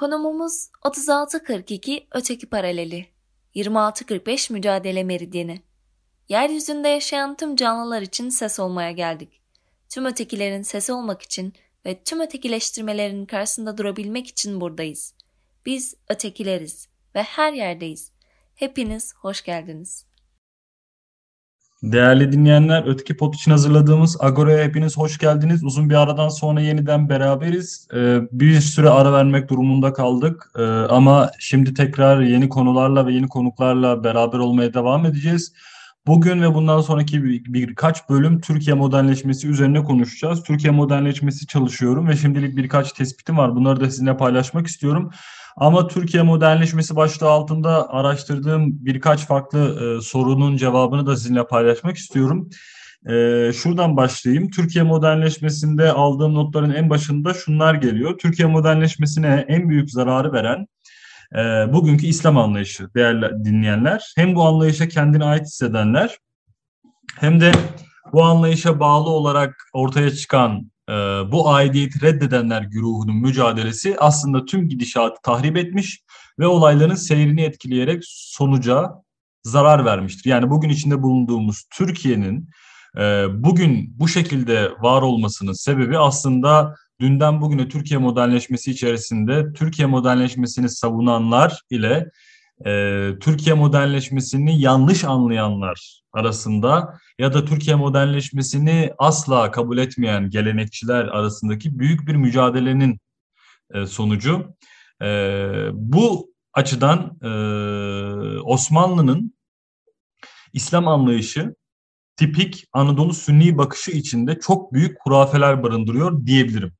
Konumumuz 3642 öteki paraleli, 2645 mücadele meridyeni. Yeryüzünde yaşayan tüm canlılar için ses olmaya geldik. Tüm ötekilerin sesi olmak için ve tüm ötekileştirmelerin karşısında durabilmek için buradayız. Biz ötekileriz ve her yerdeyiz. Hepiniz hoş geldiniz. Değerli dinleyenler, Öteki Pot için hazırladığımız Agora'ya hepiniz hoş geldiniz. Uzun bir aradan sonra yeniden beraberiz. Ee, bir süre ara vermek durumunda kaldık. Ee, ama şimdi tekrar yeni konularla ve yeni konuklarla beraber olmaya devam edeceğiz. Bugün ve bundan sonraki bir, birkaç bölüm Türkiye modernleşmesi üzerine konuşacağız. Türkiye modernleşmesi çalışıyorum ve şimdilik birkaç tespitim var. Bunları da sizinle paylaşmak istiyorum. Ama Türkiye modernleşmesi başlığı altında araştırdığım birkaç farklı e, sorunun cevabını da sizinle paylaşmak istiyorum. E, şuradan başlayayım. Türkiye modernleşmesinde aldığım notların en başında şunlar geliyor. Türkiye modernleşmesine en büyük zararı veren e, bugünkü İslam anlayışı değerli dinleyenler. Hem bu anlayışa kendine ait hissedenler hem de bu anlayışa bağlı olarak ortaya çıkan e, bu aidiyeti reddedenler güruhunun mücadelesi aslında tüm gidişatı tahrip etmiş ve olayların seyrini etkileyerek sonuca zarar vermiştir. Yani bugün içinde bulunduğumuz Türkiye'nin e, bugün bu şekilde var olmasının sebebi aslında dünden bugüne Türkiye modernleşmesi içerisinde Türkiye modernleşmesini savunanlar ile e, Türkiye modernleşmesini yanlış anlayanlar arasında ya da Türkiye modernleşmesini asla kabul etmeyen gelenekçiler arasındaki büyük bir mücadelenin e, sonucu. E, bu açıdan e, Osmanlı'nın İslam anlayışı tipik Anadolu Sünni bakışı içinde çok büyük hurafeler barındırıyor diyebilirim.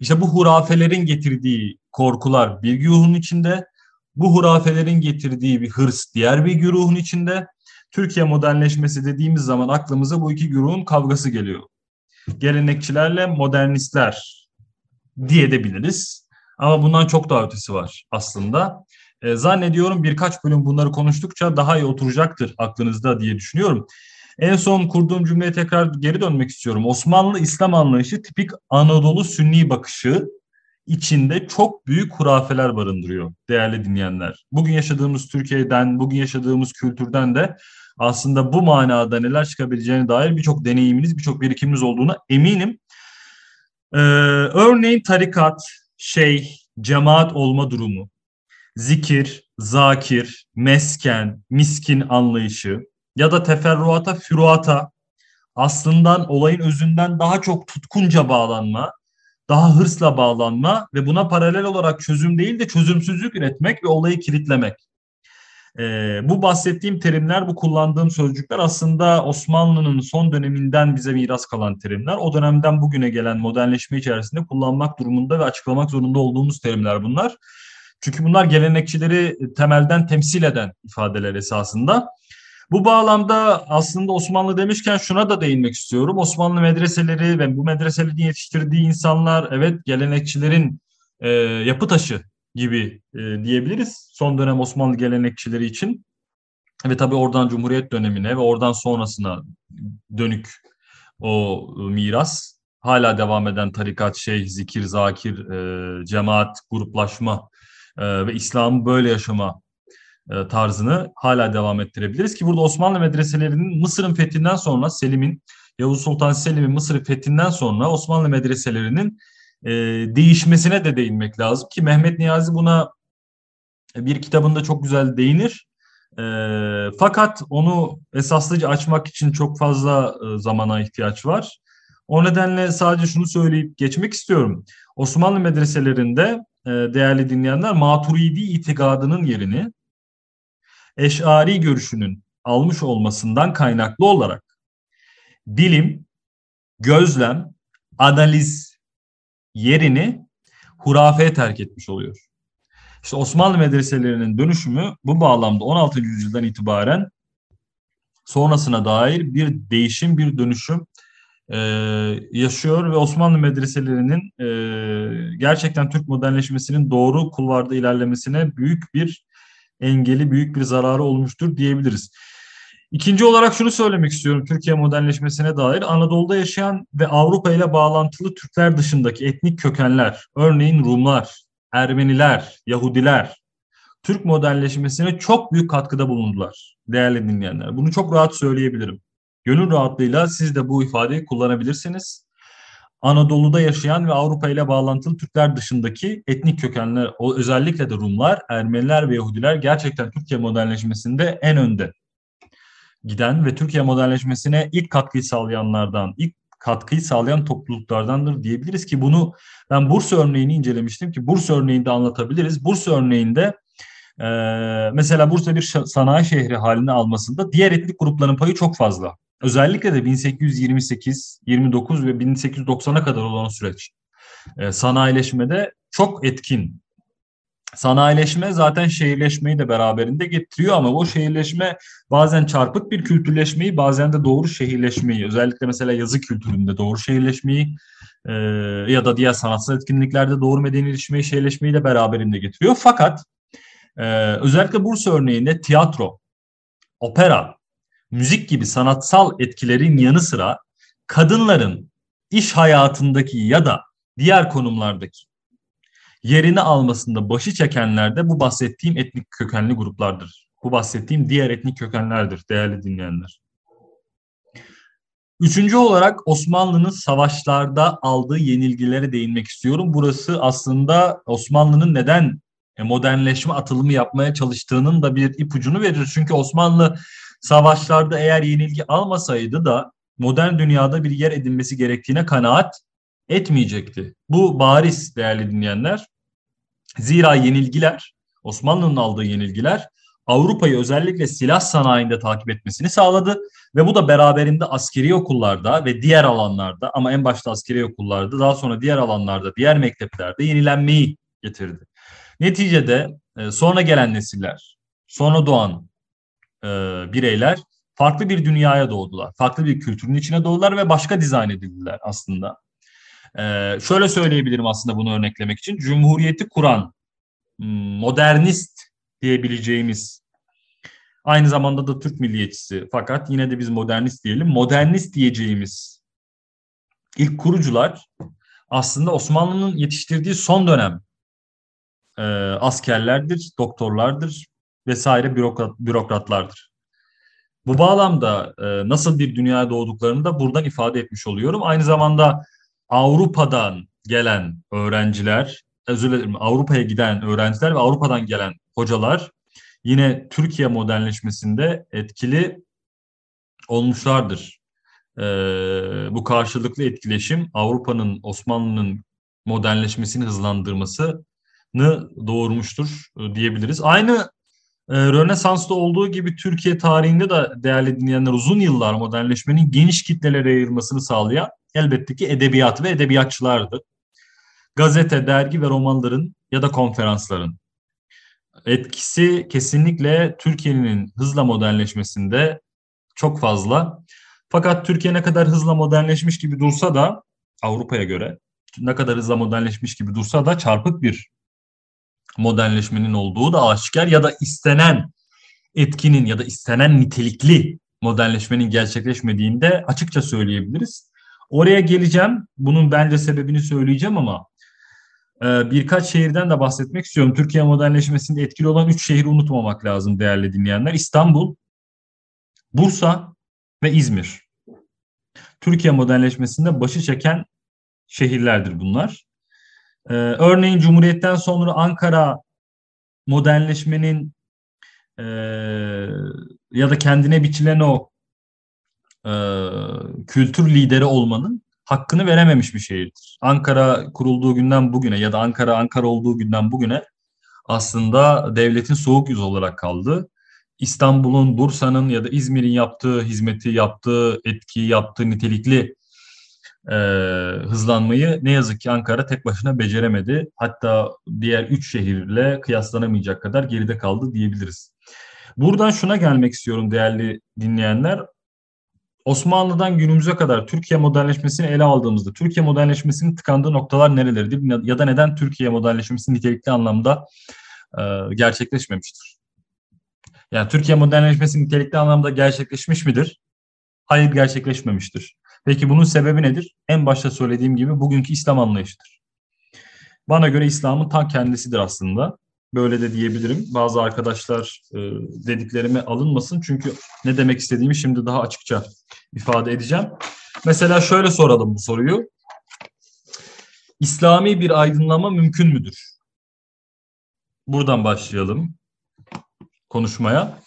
İşte bu hurafelerin getirdiği korkular bir güruhun içinde, bu hurafelerin getirdiği bir hırs diğer bir güruhun içinde. Türkiye modernleşmesi dediğimiz zaman aklımıza bu iki güruhun kavgası geliyor. Gelenekçilerle modernistler diye de biliriz. Ama bundan çok daha ötesi var aslında. E, zannediyorum birkaç bölüm bunları konuştukça daha iyi oturacaktır aklınızda diye düşünüyorum. En son kurduğum cümleye tekrar geri dönmek istiyorum. Osmanlı İslam anlayışı tipik Anadolu Sünni bakışı içinde çok büyük hurafeler barındırıyor değerli dinleyenler. Bugün yaşadığımız Türkiye'den, bugün yaşadığımız kültürden de aslında bu manada neler çıkabileceğine dair birçok deneyiminiz, birçok birikiminiz olduğuna eminim. Ee, örneğin tarikat, şey, cemaat olma durumu, zikir, zakir, mesken, miskin anlayışı, ya da teferruata, füruata aslından olayın özünden daha çok tutkunca bağlanma, daha hırsla bağlanma ve buna paralel olarak çözüm değil de çözümsüzlük üretmek ve olayı kilitlemek. Ee, bu bahsettiğim terimler, bu kullandığım sözcükler aslında Osmanlı'nın son döneminden bize miras kalan terimler. O dönemden bugüne gelen modernleşme içerisinde kullanmak durumunda ve açıklamak zorunda olduğumuz terimler bunlar. Çünkü bunlar gelenekçileri temelden temsil eden ifadeler esasında. Bu bağlamda aslında Osmanlı demişken şuna da değinmek istiyorum. Osmanlı medreseleri ve bu medreselerin yetiştirdiği insanlar evet gelenekçilerin e, yapı taşı gibi e, diyebiliriz. Son dönem Osmanlı gelenekçileri için. Ve tabii oradan Cumhuriyet dönemine ve oradan sonrasına dönük o miras hala devam eden tarikat, şeyh, zikir, zakir, e, cemaat, gruplaşma e, ve İslam'ı böyle yaşama e, tarzını hala devam ettirebiliriz ki burada Osmanlı medreselerinin Mısır'ın fethinden sonra Selim'in Yavuz Sultan Selim'in Mısır'ın fethinden sonra Osmanlı medreselerinin e, değişmesine de değinmek lazım ki Mehmet Niyazi buna bir kitabında çok güzel değinir. E, fakat onu esaslıca açmak için çok fazla e, zamana ihtiyaç var. O nedenle sadece şunu söyleyip geçmek istiyorum. Osmanlı medreselerinde e, değerli dinleyenler Maturidi itikadının yerini eşari görüşünün almış olmasından kaynaklı olarak bilim, gözlem, analiz yerini hurafeye terk etmiş oluyor. İşte Osmanlı medreselerinin dönüşümü bu bağlamda 16. yüzyıldan itibaren sonrasına dair bir değişim, bir dönüşüm e, yaşıyor ve Osmanlı medreselerinin e, gerçekten Türk modernleşmesinin doğru kulvarda ilerlemesine büyük bir engeli, büyük bir zararı olmuştur diyebiliriz. İkinci olarak şunu söylemek istiyorum Türkiye modernleşmesine dair. Anadolu'da yaşayan ve Avrupa ile bağlantılı Türkler dışındaki etnik kökenler, örneğin Rumlar, Ermeniler, Yahudiler Türk modernleşmesine çok büyük katkıda bulundular değerli dinleyenler. Bunu çok rahat söyleyebilirim. Gönül rahatlığıyla siz de bu ifadeyi kullanabilirsiniz. Anadolu'da yaşayan ve Avrupa ile bağlantılı Türkler dışındaki etnik kökenler, o özellikle de Rumlar, Ermeniler ve Yahudiler gerçekten Türkiye modernleşmesinde en önde giden ve Türkiye modernleşmesine ilk katkıyı sağlayanlardan, ilk katkıyı sağlayan topluluklardandır diyebiliriz ki bunu ben Bursa örneğini incelemiştim ki Bursa örneğinde anlatabiliriz. Bursa örneğinde e, mesela Bursa bir sanayi şehri halini almasında diğer etnik grupların payı çok fazla. Özellikle de 1828, 29 ve 1890'a kadar olan süreç e, sanayileşmede çok etkin Sanayileşme zaten şehirleşmeyi de beraberinde getiriyor ama o şehirleşme bazen çarpık bir kültürleşmeyi bazen de doğru şehirleşmeyi özellikle mesela yazı kültüründe doğru şehirleşmeyi e, ya da diğer sanatsal etkinliklerde doğru medenileşmeyi şehirleşmeyi de beraberinde getiriyor. Fakat e, özellikle Bursa örneğinde tiyatro, opera, müzik gibi sanatsal etkilerin yanı sıra kadınların iş hayatındaki ya da diğer konumlardaki yerini almasında başı çekenler de bu bahsettiğim etnik kökenli gruplardır. Bu bahsettiğim diğer etnik kökenlerdir değerli dinleyenler. Üçüncü olarak Osmanlı'nın savaşlarda aldığı yenilgilere değinmek istiyorum. Burası aslında Osmanlı'nın neden modernleşme atılımı yapmaya çalıştığının da bir ipucunu verir. Çünkü Osmanlı savaşlarda eğer yenilgi almasaydı da modern dünyada bir yer edinmesi gerektiğine kanaat etmeyecekti. Bu bariz değerli dinleyenler. Zira yenilgiler, Osmanlı'nın aldığı yenilgiler Avrupa'yı özellikle silah sanayinde takip etmesini sağladı ve bu da beraberinde askeri okullarda ve diğer alanlarda ama en başta askeri okullarda daha sonra diğer alanlarda, diğer mekteplerde yenilenmeyi getirdi. Neticede e, sonra gelen nesiller, sonra doğan e, bireyler farklı bir dünyaya doğdular. Farklı bir kültürün içine doğdular ve başka dizayn edildiler aslında. Ee, şöyle söyleyebilirim aslında bunu örneklemek için. Cumhuriyeti kuran modernist diyebileceğimiz aynı zamanda da Türk milliyetçisi fakat yine de biz modernist diyelim. Modernist diyeceğimiz ilk kurucular aslında Osmanlı'nın yetiştirdiği son dönem e, askerlerdir, doktorlardır vesaire bürokrat, bürokratlardır. Bu bağlamda e, nasıl bir dünyaya doğduklarını da buradan ifade etmiş oluyorum. Aynı zamanda Avrupa'dan gelen öğrenciler, özür dilerim Avrupa'ya giden öğrenciler ve Avrupa'dan gelen hocalar yine Türkiye modernleşmesinde etkili olmuşlardır. Ee, bu karşılıklı etkileşim Avrupa'nın Osmanlı'nın modernleşmesini hızlandırmasını doğurmuştur e, diyebiliriz. Aynı e, Rönesans'ta olduğu gibi Türkiye tarihinde de değerli dinleyenler uzun yıllar modernleşmenin geniş kitlelere yayılmasını sağlayan elbette ki edebiyat ve edebiyatçılardı. Gazete, dergi ve romanların ya da konferansların etkisi kesinlikle Türkiye'nin hızla modernleşmesinde çok fazla. Fakat Türkiye ne kadar hızla modernleşmiş gibi dursa da Avrupa'ya göre ne kadar hızla modernleşmiş gibi dursa da çarpık bir modernleşmenin olduğu da aşikar ya da istenen etkinin ya da istenen nitelikli modernleşmenin gerçekleşmediğinde açıkça söyleyebiliriz. Oraya geleceğim. Bunun bence sebebini söyleyeceğim ama e, birkaç şehirden de bahsetmek istiyorum. Türkiye modernleşmesinde etkili olan üç şehri unutmamak lazım değerli dinleyenler. İstanbul, Bursa ve İzmir. Türkiye modernleşmesinde başı çeken şehirlerdir bunlar. Ee, örneğin Cumhuriyet'ten sonra Ankara modernleşmenin e, ya da kendine biçilen o e, kültür lideri olmanın hakkını verememiş bir şehirdir. Ankara kurulduğu günden bugüne ya da Ankara Ankara olduğu günden bugüne aslında devletin soğuk yüz olarak kaldı. İstanbul'un, Bursa'nın ya da İzmir'in yaptığı hizmeti, yaptığı etkiyi, yaptığı nitelikli e, hızlanmayı ne yazık ki Ankara tek başına beceremedi. Hatta diğer üç şehirle kıyaslanamayacak kadar geride kaldı diyebiliriz. Buradan şuna gelmek istiyorum değerli dinleyenler. Osmanlı'dan günümüze kadar Türkiye modernleşmesini ele aldığımızda Türkiye modernleşmesinin tıkandığı noktalar nerelerdir ya da neden Türkiye modernleşmesi nitelikli anlamda e, gerçekleşmemiştir? Yani Türkiye modernleşmesi nitelikli anlamda gerçekleşmiş midir? Hayır gerçekleşmemiştir. Peki bunun sebebi nedir? En başta söylediğim gibi bugünkü İslam anlayışıdır. bana göre İslam'ın tam kendisidir aslında. Böyle de diyebilirim. Bazı arkadaşlar e, dediklerime alınmasın çünkü ne demek istediğimi şimdi daha açıkça ifade edeceğim. Mesela şöyle soralım bu soruyu. İslami bir aydınlanma mümkün müdür? Buradan başlayalım konuşmaya.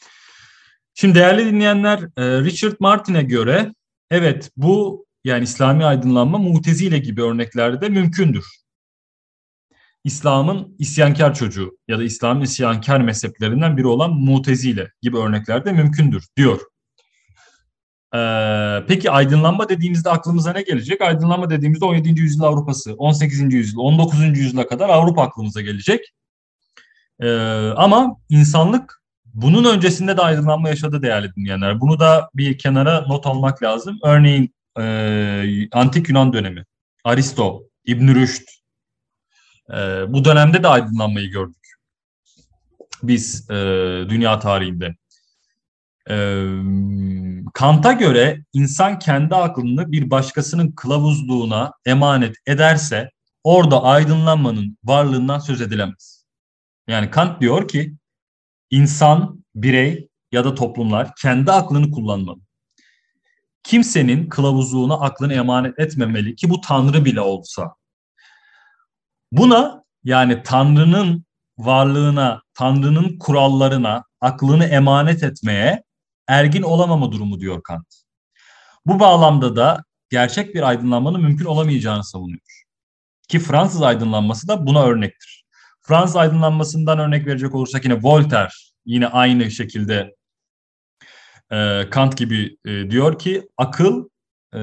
Şimdi değerli dinleyenler e, Richard Martin'e göre evet bu yani İslami aydınlanma mutezile gibi örneklerde mümkündür. İslam'ın isyankar çocuğu ya da İslam'ın isyankar mezheplerinden biri olan mutezile gibi örneklerde mümkündür diyor. Ee, peki aydınlanma dediğimizde aklımıza ne gelecek? Aydınlanma dediğimizde 17. yüzyıl Avrupası, 18. yüzyıl, 19. yüzyıla kadar Avrupa aklımıza gelecek. Ee, ama insanlık bunun öncesinde de aydınlanma yaşadı değerli dinleyenler. Bunu da bir kenara not almak lazım. Örneğin e, Antik Yunan dönemi, Aristo, İbn Rüşd, e, bu dönemde de aydınlanmayı gördük. Biz e, dünya tarihinde. E, Kant'a göre insan kendi aklını bir başkasının kılavuzluğuna emanet ederse orada aydınlanmanın varlığından söz edilemez. Yani Kant diyor ki insan, birey ya da toplumlar kendi aklını kullanmalı. Kimsenin kılavuzluğuna aklını emanet etmemeli ki bu Tanrı bile olsa. Buna yani Tanrı'nın varlığına, Tanrı'nın kurallarına aklını emanet etmeye ergin olamama durumu diyor Kant. Bu bağlamda da gerçek bir aydınlanmanın mümkün olamayacağını savunuyor. Ki Fransız aydınlanması da buna örnektir. Fransız aydınlanmasından örnek verecek olursak yine Voltaire yine aynı şekilde e, Kant gibi e, diyor ki akıl e,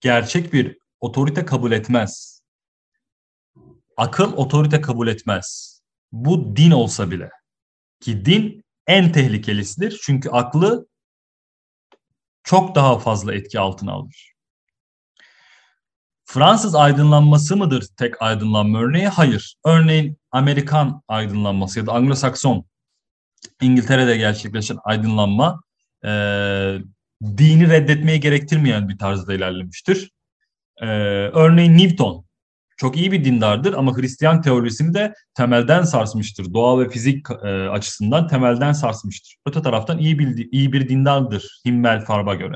gerçek bir otorite kabul etmez. Akıl otorite kabul etmez. Bu din olsa bile. Ki din en tehlikelisidir. Çünkü aklı çok daha fazla etki altına alır. Fransız aydınlanması mıdır tek aydınlanma örneği? Hayır. Örneğin Amerikan aydınlanması ya da Anglo-Sakson İngiltere'de gerçekleşen aydınlanma e, dini reddetmeyi gerektirmeyen bir tarzda ilerlemiştir. E, örneğin Newton çok iyi bir dindardır ama Hristiyan teorisini de temelden sarsmıştır. Doğa ve fizik e, açısından temelden sarsmıştır. Öte taraftan iyi bir, iyi bir dindardır Himmel Farb'a göre.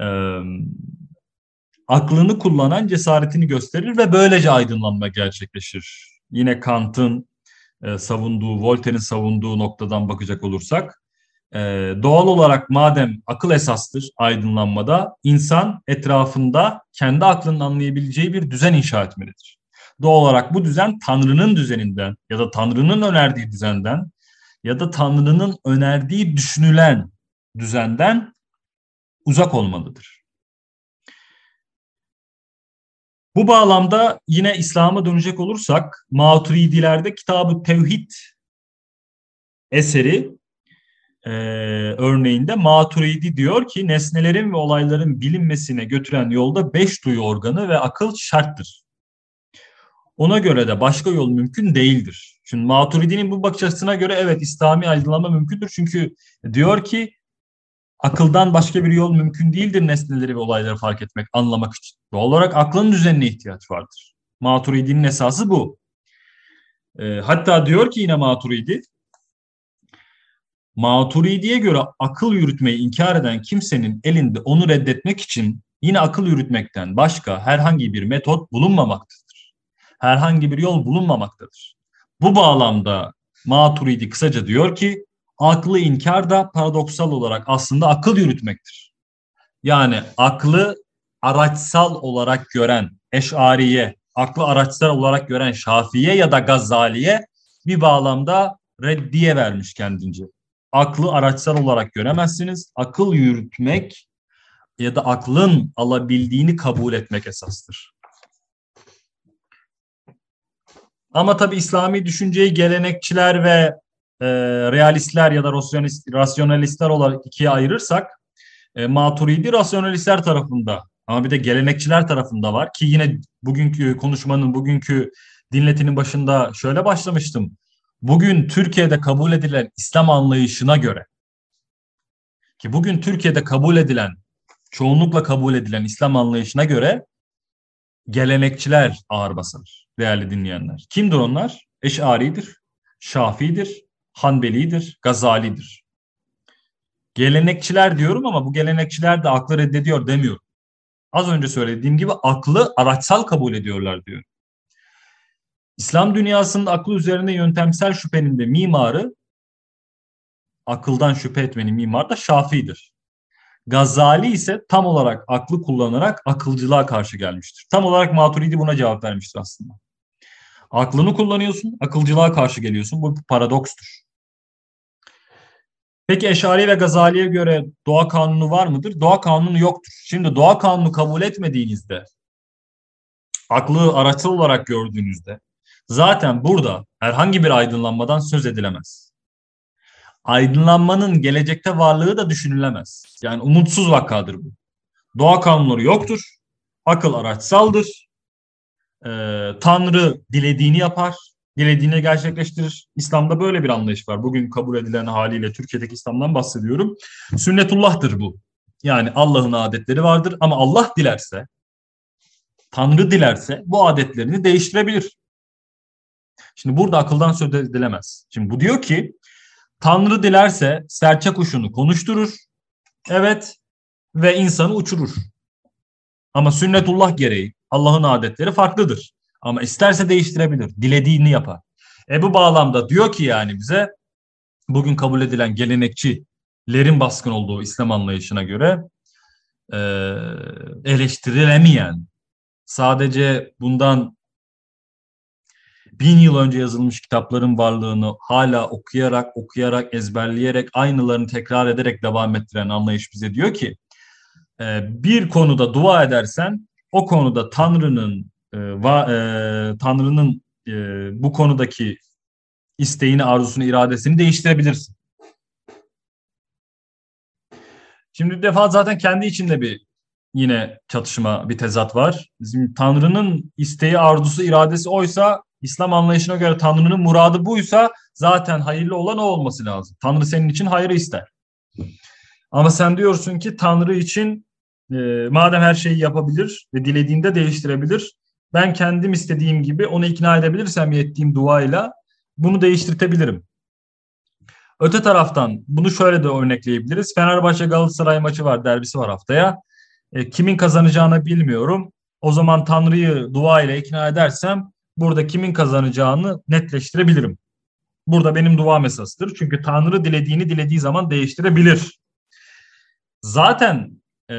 E, aklını kullanan cesaretini gösterir ve böylece aydınlanma gerçekleşir. Yine Kant'ın e, savunduğu, Voltaire'in savunduğu noktadan bakacak olursak, e, doğal olarak madem akıl esastır aydınlanmada, insan etrafında kendi aklının anlayabileceği bir düzen inşa etmelidir. Doğal olarak bu düzen Tanrı'nın düzeninden ya da Tanrı'nın önerdiği düzenden ya da Tanrı'nın önerdiği düşünülen düzenden uzak olmalıdır. Bu bağlamda yine İslam'a dönecek olursak Maturidilerde Kitab-ı Tevhid eseri e, örneğinde Maturidi diyor ki nesnelerin ve olayların bilinmesine götüren yolda beş duyu organı ve akıl şarttır. Ona göre de başka yol mümkün değildir. Şimdi Maturidi'nin bu bakış açısına göre evet İslami aydınlanma mümkündür. Çünkü diyor ki akıldan başka bir yol mümkün değildir nesneleri ve olayları fark etmek, anlamak için. Doğal olarak aklın düzenine ihtiyaç vardır. Maturidi'nin esası bu. E, hatta diyor ki yine Maturidi, Maturidi'ye göre akıl yürütmeyi inkar eden kimsenin elinde onu reddetmek için yine akıl yürütmekten başka herhangi bir metot bulunmamaktadır. Herhangi bir yol bulunmamaktadır. Bu bağlamda Maturidi kısaca diyor ki aklı inkar da paradoksal olarak aslında akıl yürütmektir. Yani aklı araçsal olarak gören Eş'ariye, aklı araçsal olarak gören Şafiye ya da Gazali'ye bir bağlamda reddiye vermiş kendince. Aklı araçsal olarak göremezsiniz. Akıl yürütmek ya da aklın alabildiğini kabul etmek esastır. Ama tabi İslami düşünceyi gelenekçiler ve e, realistler ya da rasyonalist, rasyonalistler olarak ikiye ayırırsak e, Maturidi rasyonalistler tarafında ama bir de gelenekçiler tarafında var ki yine bugünkü konuşmanın, bugünkü dinletinin başında şöyle başlamıştım. Bugün Türkiye'de kabul edilen İslam anlayışına göre ki bugün Türkiye'de kabul edilen, çoğunlukla kabul edilen İslam anlayışına göre gelenekçiler ağır basar değerli dinleyenler. Kimdir onlar? Eş'aridir, Şafii'dir, Hanbeli'dir, Gazali'dir. Gelenekçiler diyorum ama bu gelenekçiler de aklı reddediyor demiyorum. Az önce söylediğim gibi aklı araçsal kabul ediyorlar diyor. İslam dünyasının aklı üzerine yöntemsel şüphenin de mimarı akıldan şüphe etmenin mimarı da Şafii'dir. Gazali ise tam olarak aklı kullanarak akılcılığa karşı gelmiştir. Tam olarak Maturidi buna cevap vermiştir aslında. Aklını kullanıyorsun, akılcılığa karşı geliyorsun. Bu bir paradokstur. Peki Eşari ve Gazali'ye göre doğa kanunu var mıdır? Doğa kanunu yoktur. Şimdi doğa kanunu kabul etmediğinizde, aklı araçsal olarak gördüğünüzde zaten burada herhangi bir aydınlanmadan söz edilemez. Aydınlanmanın gelecekte varlığı da düşünülemez. Yani umutsuz vakadır bu. Doğa kanunları yoktur. Akıl araçsaldır. Ee, Tanrı dilediğini yapar dilediğini gerçekleştirir. İslam'da böyle bir anlayış var. Bugün kabul edilen haliyle Türkiye'deki İslam'dan bahsediyorum. Sünnetullah'tır bu. Yani Allah'ın adetleri vardır ama Allah dilerse, Tanrı dilerse bu adetlerini değiştirebilir. Şimdi burada akıldan söz edilemez. Şimdi bu diyor ki Tanrı dilerse serçe kuşunu konuşturur. Evet ve insanı uçurur. Ama sünnetullah gereği Allah'ın adetleri farklıdır. Ama isterse değiştirebilir. Dilediğini yapar. E bu bağlamda diyor ki yani bize bugün kabul edilen gelenekçilerin baskın olduğu İslam anlayışına göre e, eleştirilemeyen sadece bundan bin yıl önce yazılmış kitapların varlığını hala okuyarak, okuyarak, ezberleyerek, aynılarını tekrar ederek devam ettiren anlayış bize diyor ki e, bir konuda dua edersen o konuda Tanrı'nın e, va, e, Tanrı'nın e, bu konudaki isteğini, arzusunu, iradesini değiştirebilirsin. Şimdi bir defa zaten kendi içinde bir yine çatışma, bir tezat var. Bizim Tanrı'nın isteği, arzusu, iradesi oysa, İslam anlayışına göre Tanrı'nın muradı buysa zaten hayırlı olan o olması lazım. Tanrı senin için hayrı ister. Ama sen diyorsun ki Tanrı için e, madem her şeyi yapabilir ve dilediğinde değiştirebilir, ben kendim istediğim gibi onu ikna edebilirsem ettiğim duayla bunu değiştirtebilirim. Öte taraftan bunu şöyle de örnekleyebiliriz. Fenerbahçe Galatasaray maçı var, derbisi var haftaya. E, kimin kazanacağını bilmiyorum. O zaman Tanrı'yı dua ile ikna edersem burada kimin kazanacağını netleştirebilirim. Burada benim dua esastır. Çünkü Tanrı dilediğini dilediği zaman değiştirebilir. Zaten e,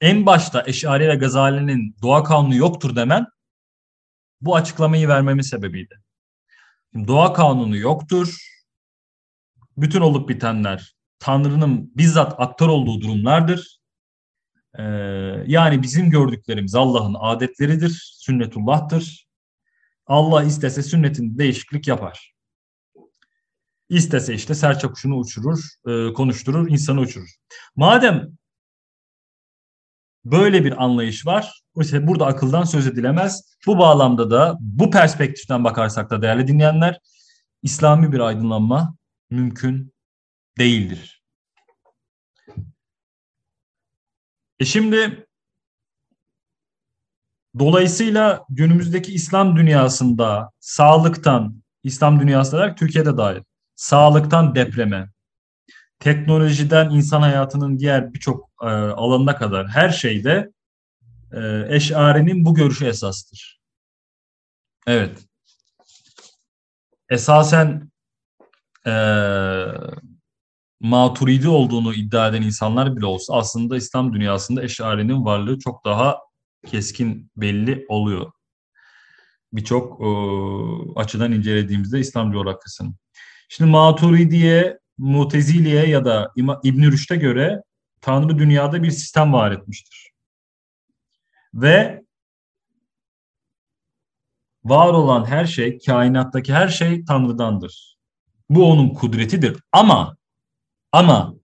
en başta Eşari ve Gazali'nin doğa kanunu yoktur demen bu açıklamayı vermemin sebebiydi. Şimdi doğa kanunu yoktur. Bütün olup bitenler Tanrı'nın bizzat aktör olduğu durumlardır. Ee, yani bizim gördüklerimiz Allah'ın adetleridir, sünnetullah'tır. Allah istese sünnetin değişiklik yapar. İstese işte serçe kuşunu uçurur, e, konuşturur, insanı uçurur. Madem Böyle bir anlayış var. İşte burada akıldan söz edilemez. Bu bağlamda da bu perspektiften bakarsak da değerli dinleyenler İslami bir aydınlanma mümkün değildir. E şimdi dolayısıyla günümüzdeki İslam dünyasında sağlıktan, İslam dünyası olarak Türkiye'de dahil, sağlıktan depreme, teknolojiden insan hayatının diğer birçok e, alanına kadar her şeyde e, Eş'ari'nin bu görüşü esastır. Evet. Esasen e, maturidi olduğunu iddia eden insanlar bile olsa aslında İslam dünyasında Eş'ari'nin varlığı çok daha keskin belli oluyor. Birçok e, açıdan incelediğimizde İslam coğrafyasını. Şimdi Maturidi'ye Mutezili'ye ya da İbn Rüşd'e göre Tanrı dünyada bir sistem var etmiştir. Ve var olan her şey, kainattaki her şey Tanrı'dandır. Bu onun kudretidir. Ama ama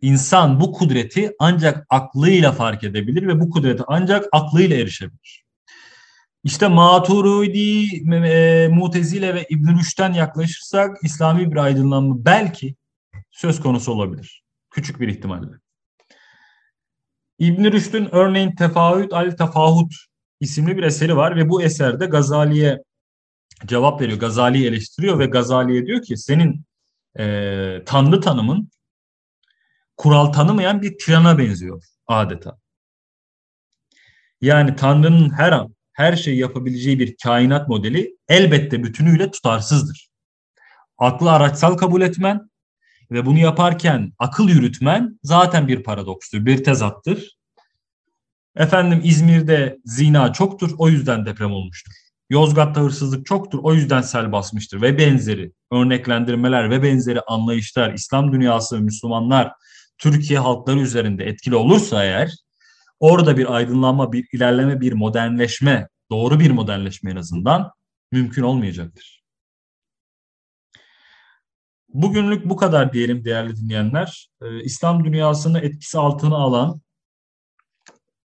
insan bu kudreti ancak aklıyla fark edebilir ve bu kudreti ancak aklıyla erişebilir. İşte Maturidi, e, Mutezile ve İbn Rüşd'den yaklaşırsak İslami bir aydınlanma belki söz konusu olabilir. Küçük bir ihtimalle. İbn Rüşd'ün örneğin Tefaüt al Tefahut isimli bir eseri var ve bu eserde Gazali'ye cevap veriyor. Gazali'yi eleştiriyor ve Gazali'ye diyor ki senin e, tanrı tanımın kural tanımayan bir tirana benziyor adeta. Yani Tanrı'nın her an her şeyi yapabileceği bir kainat modeli elbette bütünüyle tutarsızdır. Aklı araçsal kabul etmen ve bunu yaparken akıl yürütmen zaten bir paradokstur, bir tezattır. Efendim İzmir'de zina çoktur, o yüzden deprem olmuştur. Yozgat'ta hırsızlık çoktur, o yüzden sel basmıştır ve benzeri örneklendirmeler ve benzeri anlayışlar İslam dünyası, Müslümanlar, Türkiye halkları üzerinde etkili olursa eğer orada bir aydınlanma, bir ilerleme, bir modernleşme, doğru bir modernleşme en azından mümkün olmayacaktır. Bugünlük bu kadar diyelim değerli dinleyenler. Ee, İslam dünyasını etkisi altına alan,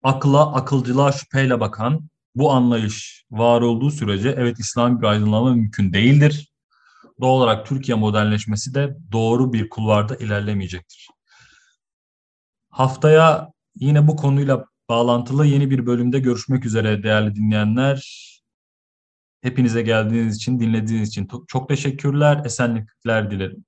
akla, akılcılığa şüpheyle bakan bu anlayış var olduğu sürece evet İslam bir aydınlanma mümkün değildir. Doğal olarak Türkiye modernleşmesi de doğru bir kulvarda ilerlemeyecektir. Haftaya yine bu konuyla bağlantılı yeni bir bölümde görüşmek üzere değerli dinleyenler. Hepinize geldiğiniz için, dinlediğiniz için çok teşekkürler, esenlikler dilerim.